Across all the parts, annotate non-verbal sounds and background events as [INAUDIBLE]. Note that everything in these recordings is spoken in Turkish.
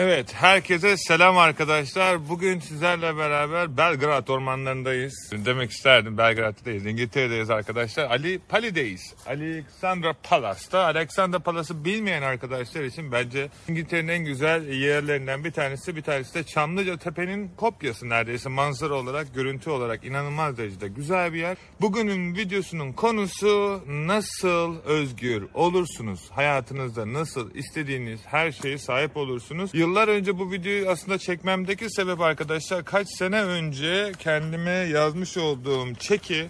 Evet, herkese selam arkadaşlar. Bugün sizlerle beraber Belgrad ormanlarındayız. Demek isterdim Belgrad'dayız, İngiltere'deyiz arkadaşlar. Ali Pali'deyiz. Alexandra Palace'ta. Alexandra Palace'ı bilmeyen arkadaşlar için bence İngiltere'nin en güzel yerlerinden bir tanesi. Bir tanesi de Çamlıca Tepe'nin kopyası neredeyse manzara olarak, görüntü olarak inanılmaz derecede güzel bir yer. Bugünün videosunun konusu nasıl özgür olursunuz? Hayatınızda nasıl istediğiniz her şeye sahip olursunuz? Yıllar önce bu videoyu aslında çekmemdeki sebep arkadaşlar kaç sene önce kendime yazmış olduğum çeki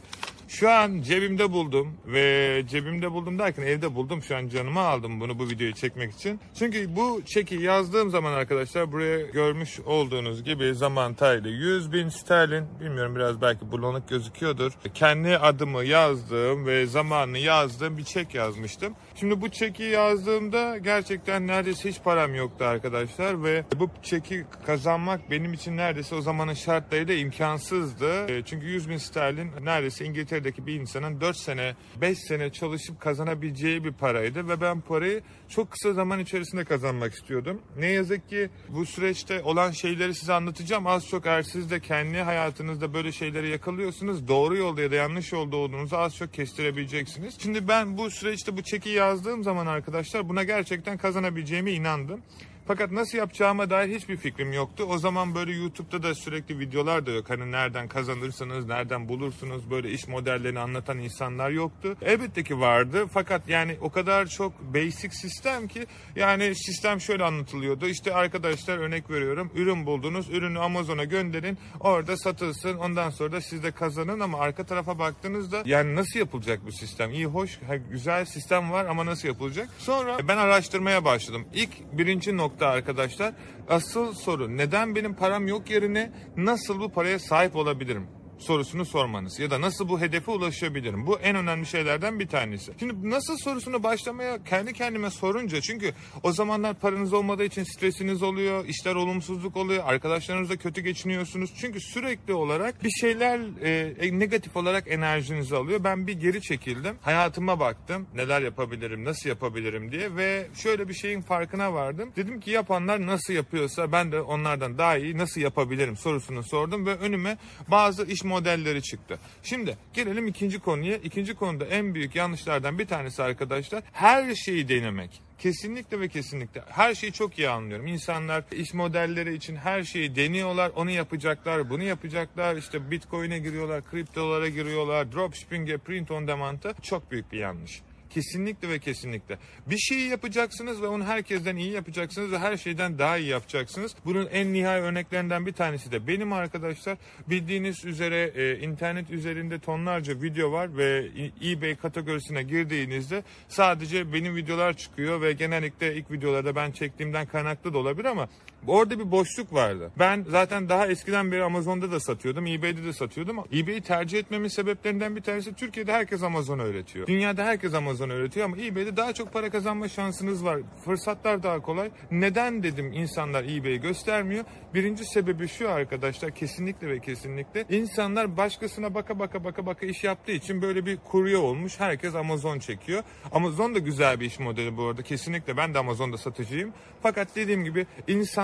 şu an cebimde buldum ve cebimde buldum derken evde buldum. Şu an canıma aldım bunu bu videoyu çekmek için. Çünkü bu çeki yazdığım zaman arkadaşlar buraya görmüş olduğunuz gibi zaman taylı 100 bin sterlin bilmiyorum biraz belki bulanık gözüküyordur. Kendi adımı yazdığım ve zamanını yazdığım bir çek yazmıştım. Şimdi bu çeki yazdığımda gerçekten neredeyse hiç param yoktu arkadaşlar ve bu çeki kazanmak benim için neredeyse o zamanın şartlarıyla imkansızdı. E, çünkü 100 bin sterlin neredeyse İngiltere'deki bir insanın 4 sene 5 sene çalışıp kazanabileceği bir paraydı ve ben parayı çok kısa zaman içerisinde kazanmak istiyordum. Ne yazık ki bu süreçte olan şeyleri size anlatacağım. Az çok eğer siz de kendi hayatınızda böyle şeyleri yakalıyorsunuz doğru yolda ya da yanlış yolda olduğunuzu az çok kestirebileceksiniz. Şimdi ben bu süreçte bu çeki yazdığım zaman arkadaşlar buna gerçekten kazanabileceğime inandım. Fakat nasıl yapacağıma dair hiçbir fikrim yoktu. O zaman böyle YouTube'da da sürekli videolar da yok. Hani nereden kazanırsınız, nereden bulursunuz böyle iş modellerini anlatan insanlar yoktu. Elbette ki vardı. Fakat yani o kadar çok basic sistem ki yani sistem şöyle anlatılıyordu. İşte arkadaşlar örnek veriyorum. Ürün buldunuz. Ürünü Amazon'a gönderin. Orada satılsın. Ondan sonra da siz de kazanın ama arka tarafa baktığınızda yani nasıl yapılacak bu sistem? İyi, hoş, güzel sistem var ama nasıl yapılacak? Sonra ben araştırmaya başladım. İlk birinci nokta nokta arkadaşlar. Asıl soru neden benim param yok yerine nasıl bu paraya sahip olabilirim? Sorusunu sormanız ya da nasıl bu hedefe ulaşabilirim? Bu en önemli şeylerden bir tanesi. Şimdi nasıl sorusunu başlamaya kendi kendime sorunca çünkü o zamanlar paranız olmadığı için stresiniz oluyor, işler olumsuzluk oluyor, arkadaşlarınızla kötü geçiniyorsunuz. Çünkü sürekli olarak bir şeyler e, e, negatif olarak enerjinizi alıyor. Ben bir geri çekildim. Hayatıma baktım. Neler yapabilirim, nasıl yapabilirim diye ve şöyle bir şeyin farkına vardım. Dedim ki yapanlar nasıl yapıyorsa ben de onlardan daha iyi nasıl yapabilirim sorusunu sordum ve önüme bazı iş modelleri çıktı. Şimdi gelelim ikinci konuya. İkinci konuda en büyük yanlışlardan bir tanesi arkadaşlar her şeyi denemek. Kesinlikle ve kesinlikle. Her şeyi çok iyi anlıyorum. İnsanlar iş modelleri için her şeyi deniyorlar. Onu yapacaklar, bunu yapacaklar. İşte Bitcoin'e giriyorlar, kriptolara giriyorlar, dropshipping'e, print on demand'a. Çok büyük bir yanlış. Kesinlikle ve kesinlikle. Bir şeyi yapacaksınız ve onu herkesten iyi yapacaksınız ve her şeyden daha iyi yapacaksınız. Bunun en nihai örneklerinden bir tanesi de benim arkadaşlar. Bildiğiniz üzere e, internet üzerinde tonlarca video var ve eBay kategorisine girdiğinizde sadece benim videolar çıkıyor ve genellikle ilk videolarda ben çektiğimden kaynaklı da olabilir ama Orada bir boşluk vardı. Ben zaten daha eskiden beri Amazon'da da satıyordum, eBay'de de satıyordum. eBay'i tercih etmemin sebeplerinden bir tanesi Türkiye'de herkes Amazon öğretiyor. Dünyada herkes Amazon öğretiyor ama eBay'de daha çok para kazanma şansınız var. Fırsatlar daha kolay. Neden dedim insanlar eBay'i göstermiyor? Birinci sebebi şu arkadaşlar kesinlikle ve kesinlikle insanlar başkasına baka baka baka baka iş yaptığı için böyle bir kurye olmuş. Herkes Amazon çekiyor. Amazon da güzel bir iş modeli bu arada. Kesinlikle ben de Amazon'da satıcıyım. Fakat dediğim gibi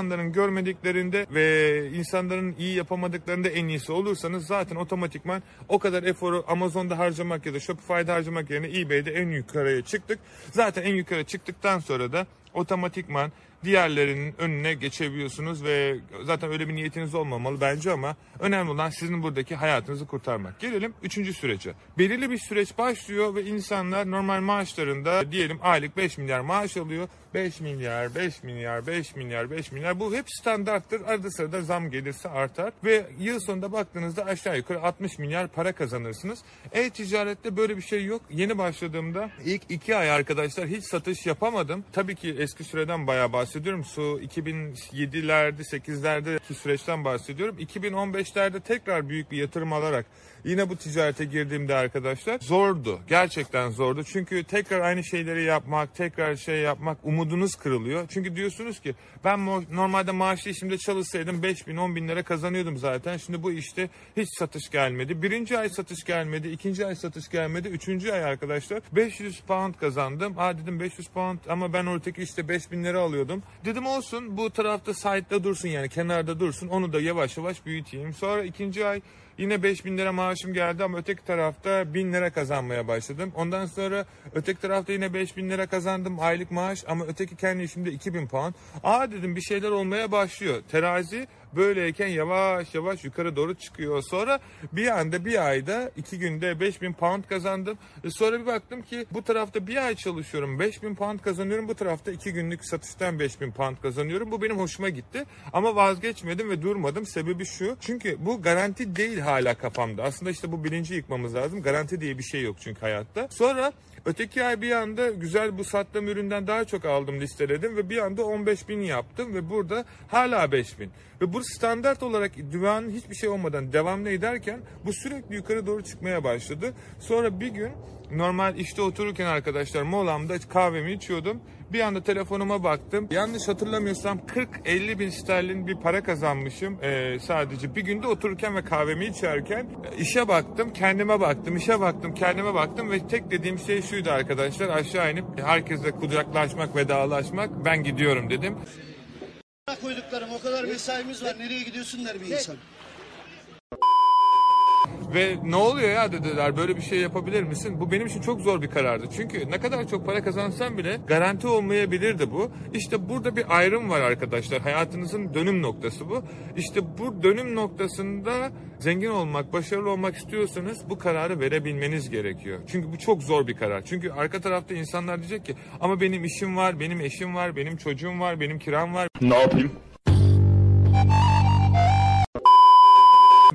insanların görmediklerinde ve insanların iyi yapamadıklarında en iyisi olursanız zaten otomatikman o kadar eforu Amazon'da harcamak ya da Shopify'da harcamak yerine eBay'de en yukarıya çıktık. Zaten en yukarı çıktıktan sonra da otomatikman diğerlerinin önüne geçebiliyorsunuz ve zaten öyle bir niyetiniz olmamalı bence ama önemli olan sizin buradaki hayatınızı kurtarmak. Gelelim üçüncü sürece. Belirli bir süreç başlıyor ve insanlar normal maaşlarında diyelim aylık 5 milyar maaş alıyor. 5 milyar, 5 milyar, 5 milyar, 5 milyar bu hep standarttır. Arada sırada zam gelirse artar ve yıl sonunda baktığınızda aşağı yukarı 60 milyar para kazanırsınız. E-ticarette böyle bir şey yok. Yeni başladığımda ilk iki ay arkadaşlar hiç satış yapamadım. Tabii ki eski süreden bayağı bahsediyorum bahsediyorum. Su 2007'lerde 8'lerdeki süreçten bahsediyorum. 2015'lerde tekrar büyük bir yatırım alarak yine bu ticarete girdiğimde arkadaşlar zordu. Gerçekten zordu. Çünkü tekrar aynı şeyleri yapmak, tekrar şey yapmak umudunuz kırılıyor. Çünkü diyorsunuz ki ben normalde maaşlı işimde çalışsaydım 5 bin 10 bin lira kazanıyordum zaten. Şimdi bu işte hiç satış gelmedi. Birinci ay satış gelmedi. ikinci ay satış gelmedi. Üçüncü ay arkadaşlar 500 pound kazandım. Aa dedim 500 pound ama ben ortaki işte 5 bin lira alıyordum. Dedim olsun bu tarafta side'da dursun yani kenarda dursun. Onu da yavaş yavaş büyüteyim. Sonra ikinci ay Yine 5000 lira maaşım geldi ama öteki tarafta 1000 lira kazanmaya başladım. Ondan sonra öteki tarafta yine 5000 lira kazandım aylık maaş ama öteki kendi işimde 2000 pound. Aa dedim bir şeyler olmaya başlıyor. Terazi böyleyken yavaş yavaş yukarı doğru çıkıyor. Sonra bir anda bir ayda iki günde 5000 pound kazandım. E sonra bir baktım ki bu tarafta bir ay çalışıyorum 5000 pound kazanıyorum. Bu tarafta iki günlük satıştan 5000 pound kazanıyorum. Bu benim hoşuma gitti. Ama vazgeçmedim ve durmadım. Sebebi şu. Çünkü bu garanti değil hala kafamda. Aslında işte bu bilinci yıkmamız lazım. Garanti diye bir şey yok çünkü hayatta. Sonra Öteki ay bir anda güzel bu sattığım üründen daha çok aldım listeledim ve bir anda 15 bin yaptım ve burada hala 5 bin. Ve bu standart olarak dünyanın hiçbir şey olmadan devamlı ederken bu sürekli yukarı doğru çıkmaya başladı. Sonra bir gün normal işte otururken arkadaşlar molamda kahvemi içiyordum. Bir anda telefonuma baktım. Yanlış hatırlamıyorsam 40-50 bin sterlin bir para kazanmışım. Ee, sadece bir günde otururken ve kahvemi içerken işe baktım, kendime baktım, işe baktım, kendime baktım ve tek dediğim şey şuydu arkadaşlar. Aşağı inip herkesle kucaklaşmak, vedalaşmak. Ben gidiyorum dedim. Koyduklarım o kadar mesaimiz var nereye gidiyorsun der bir insan. Ve ne oluyor ya dediler böyle bir şey yapabilir misin? Bu benim için çok zor bir karardı. Çünkü ne kadar çok para kazansam bile garanti olmayabilirdi bu. İşte burada bir ayrım var arkadaşlar. Hayatınızın dönüm noktası bu. İşte bu dönüm noktasında zengin olmak, başarılı olmak istiyorsanız bu kararı verebilmeniz gerekiyor. Çünkü bu çok zor bir karar. Çünkü arka tarafta insanlar diyecek ki ama benim işim var, benim eşim var, benim çocuğum var, benim kiram var. Ne yapayım?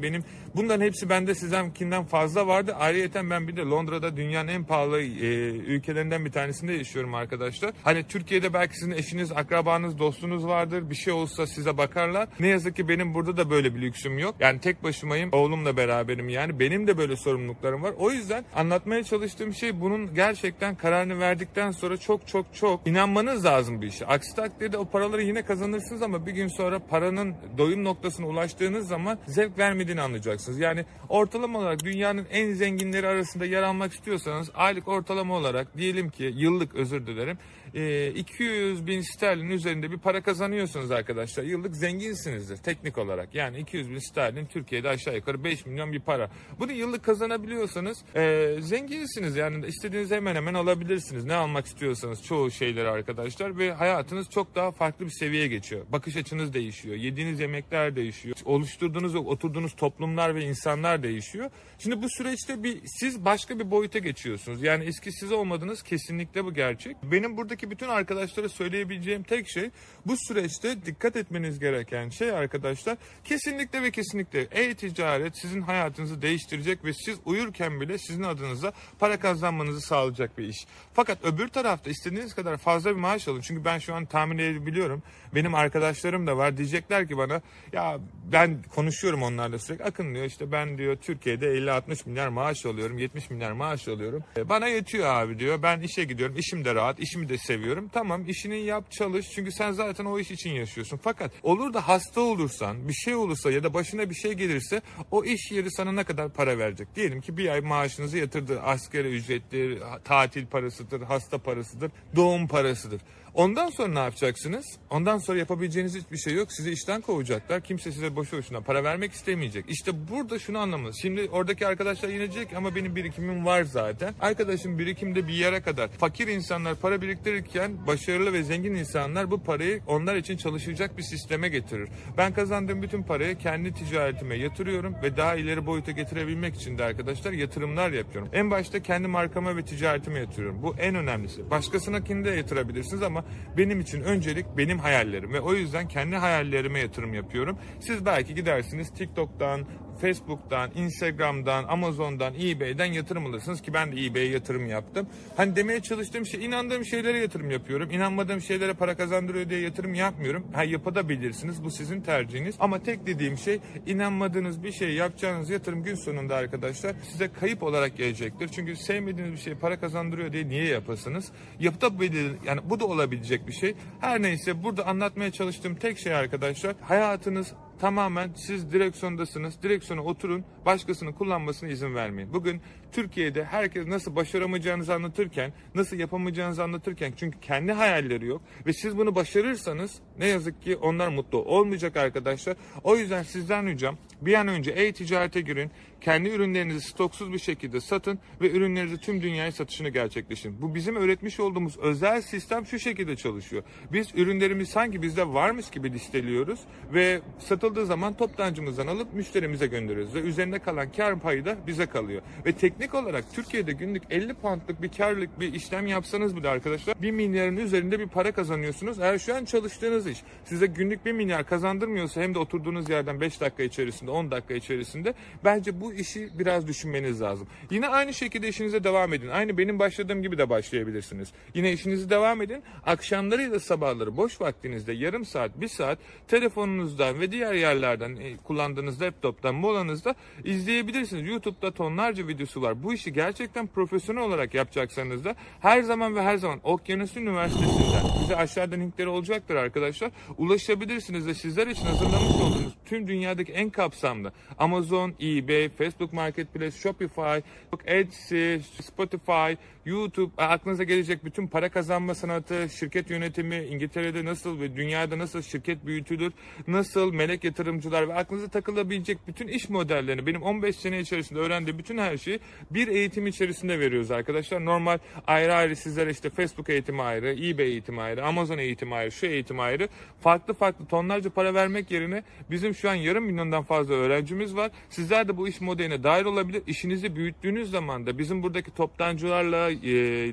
Benim bunların hepsi bende sizdenkinden fazla vardı. Ayrıyeten ben bir de Londra'da dünyanın en pahalı e, ülkelerinden bir tanesinde yaşıyorum arkadaşlar. Hani Türkiye'de belki sizin eşiniz, akrabanız, dostunuz vardır. Bir şey olsa size bakarlar. Ne yazık ki benim burada da böyle bir lüksüm yok. Yani tek başımayım. Oğlumla beraberim yani. Benim de böyle sorumluluklarım var. O yüzden anlatmaya çalıştığım şey bunun gerçekten kararını verdikten sonra çok çok çok inanmanız lazım bir işe. Aksi takdirde o paraları yine kazanırsınız ama bir gün sonra paranın doyum noktasına ulaştığınız zaman zevk vermediğini anlayacaksınız. Yani ortalama olarak dünyanın en zenginleri arasında yer almak istiyorsanız aylık ortalama olarak diyelim ki yıllık özür dilerim e, 200 bin sterlin üzerinde bir para kazanıyorsunuz arkadaşlar. Yıllık zenginsinizdir teknik olarak. Yani 200 bin sterlin Türkiye'de aşağı yukarı 5 milyon bir para. Bunu yıllık kazanabiliyorsanız e, zenginsiniz. Yani istediğiniz hemen hemen alabilirsiniz. Ne almak istiyorsanız çoğu şeyleri arkadaşlar ve hayatınız çok daha farklı bir seviyeye geçiyor. Bakış açınız değişiyor. Yediğiniz yemekler değişiyor. Oluşturduğunuz oturduğunuz toplumlar ve insanlar değişiyor. Şimdi bu süreçte bir siz başka bir boyuta geçiyorsunuz. Yani eski siz olmadınız kesinlikle bu gerçek. Benim buradaki bütün arkadaşlara söyleyebileceğim tek şey bu süreçte dikkat etmeniz gereken şey arkadaşlar kesinlikle ve kesinlikle e-ticaret sizin hayatınızı değiştirecek ve siz uyurken bile sizin adınıza para kazanmanızı sağlayacak bir iş. Fakat öbür tarafta istediğiniz kadar fazla bir maaş alın. Çünkü ben şu an tahmin edebiliyorum. Benim arkadaşlarım da var. Diyecekler ki bana ya ben konuşuyorum onlarla sürekli. Akın diyor işte ben diyor Türkiye'de 50-60 milyar maaş alıyorum. 70 milyar maaş alıyorum. E, Bana yetiyor abi diyor. Ben işe gidiyorum. işim de rahat. işimi de seviyorum. Tamam işini yap çalış. Çünkü sen zaten o iş için yaşıyorsun. Fakat olur da hasta olursan bir şey olursa ya da başına bir şey gelirse o iş yeri sana ne kadar para verecek? Diyelim ki bir ay maaşınızı yatırdı. Asgari ücrettir, tatil parasıdır, hasta parasıdır, doğum parasıdır. Ondan sonra ne yapacaksınız? Ondan sonra yapabileceğiniz hiçbir şey yok. Sizi işten kovacaklar. Kimse size boşu boşuna para vermek istemeyecek. İşte burada şunu anlamanız. Şimdi oradaki arkadaşlar yine diyecek ama benim birikimim var zaten. Arkadaşım birikimde bir yere kadar. Fakir insanlar para biriktirirken başarılı ve zengin insanlar bu parayı onlar için çalışacak bir sisteme getirir. Ben kazandığım bütün parayı kendi ticaretime yatırıyorum ve daha ileri boyuta getirebilmek için de arkadaşlar yatırımlar yapıyorum. En başta kendi markama ve ticaretime yatırıyorum. Bu en önemlisi. Başkasınakini de yatırabilirsiniz ama benim için öncelik benim hayallerim ve o yüzden kendi hayallerime yatırım yapıyorum. Siz belki gidersiniz TikTok'tan, Facebook'tan, Instagram'dan, Amazon'dan, eBay'den yatırım alırsınız ki ben de eBay'e yatırım yaptım. Hani demeye çalıştığım şey inandığım şeylere yatırım yapıyorum. İnanmadığım şeylere para kazandırıyor diye yatırım yapmıyorum. Ha yapabilirsiniz. Bu sizin tercihiniz. Ama tek dediğim şey inanmadığınız bir şey yapacağınız yatırım gün sonunda arkadaşlar size kayıp olarak gelecektir. Çünkü sevmediğiniz bir şey para kazandırıyor diye niye yapasınız? Yapabilir yani bu da olabilecek bir şey. Her neyse burada anlatmaya çalıştığım tek şey arkadaşlar hayatınız tamamen siz direksiyondasınız. Direksiyona oturun. Başkasının kullanmasına izin vermeyin. Bugün Türkiye'de herkes nasıl başaramayacağınızı anlatırken, nasıl yapamayacağınızı anlatırken çünkü kendi hayalleri yok ve siz bunu başarırsanız ne yazık ki onlar mutlu olmayacak arkadaşlar. O yüzden sizden ricam bir an önce e-ticarete girin. Kendi ürünlerinizi stoksuz bir şekilde satın ve ürünlerinizi tüm dünyaya satışını gerçekleştirin. Bu bizim öğretmiş olduğumuz özel sistem şu şekilde çalışıyor. Biz ürünlerimiz sanki bizde varmış gibi listeliyoruz ve satıldığı zaman toptancımızdan alıp müşterimize gönderiyoruz ve üzerinde kalan kar payı da bize kalıyor. Ve teknik olarak Türkiye'de günlük 50 poundlık bir karlık bir işlem yapsanız bile arkadaşlar 1 milyarın üzerinde bir para kazanıyorsunuz. Eğer şu an çalıştığınız iş size günlük 1 milyar kazandırmıyorsa hem de oturduğunuz yerden 5 dakika içerisinde 10 dakika içerisinde bence bu işi biraz düşünmeniz lazım. Yine aynı şekilde işinize devam edin. Aynı benim başladığım gibi de başlayabilirsiniz. Yine işinizi devam edin. Akşamları ya da sabahları boş vaktinizde yarım saat, bir saat telefonunuzdan ve diğer yerlerden e, kullandığınız laptoptan molanızda izleyebilirsiniz. YouTube'da tonlarca videosu var. Bu işi gerçekten profesyonel olarak yapacaksanız da her zaman ve her zaman Okyanus Üniversitesi'nden bize aşağıda linkleri olacaktır arkadaşlar. Ulaşabilirsiniz ve sizler için hazırlamış olduğumuz tüm dünyadaki en kapsamlı Amazon, eBay, Facebook Marketplace, Shopify, Etsy, Spotify, YouTube, aklınıza gelecek bütün para kazanma sanatı, şirket yönetimi, İngiltere'de nasıl ve dünyada nasıl şirket büyütülür, nasıl melek yatırımcılar ve aklınıza takılabilecek bütün iş modellerini benim 15 sene içerisinde öğrendiğim bütün her şeyi bir eğitim içerisinde veriyoruz arkadaşlar. Normal ayrı ayrı sizlere işte Facebook eğitimi ayrı, eBay eğitimi ayrı, Amazon eğitimi ayrı, şu eğitim ayrı. Farklı farklı tonlarca para vermek yerine bizim şu an yarım milyondan fazla öğrencimiz var. Sizler de bu iş modeline dahil olabilir. İşinizi büyüttüğünüz zaman da bizim buradaki toptancılarla, e,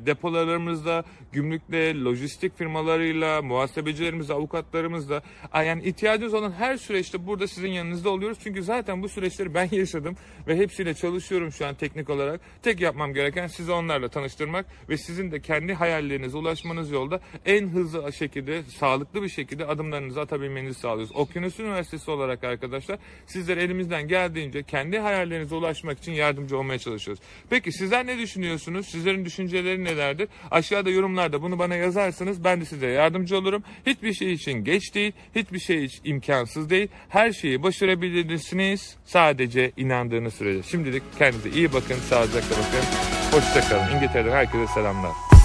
depolarımızla, gümrükle, lojistik firmalarıyla, muhasebecilerimizle, avukatlarımızla yani ihtiyacınız olan her süreçte burada sizin yanınızda oluyoruz. Çünkü zaten bu süreçleri ben [LAUGHS] yaşadım ve hepsiyle çalışıyorum şu an teknik olarak. Tek yapmam gereken sizi onlarla tanıştırmak ve sizin de kendi hayallerinize ulaşmanız yolda en hızlı şekilde, sağlıklı bir şekilde adımlarınızı atabilmenizi sağlıyoruz. Okyanus Üniversitesi olarak arkadaşlar sizler elimizden geldiğince kendi hayallerinize ulaşmak için yardımcı olmaya çalışıyoruz. Peki sizler ne düşünüyorsunuz? Sizlerin düşünceleri nelerdir? Aşağıda yorumlarda bunu bana yazarsanız ben de size yardımcı olurum. Hiçbir şey için geç değil, hiçbir şey hiç imkansız değil. Her şeyi başarabilirsiniz sadece inandığınız sürece. Şimdilik kendinize iyi bakın, sağlıcakla bakın. Hoşçakalın. İngiltere'den herkese selamlar.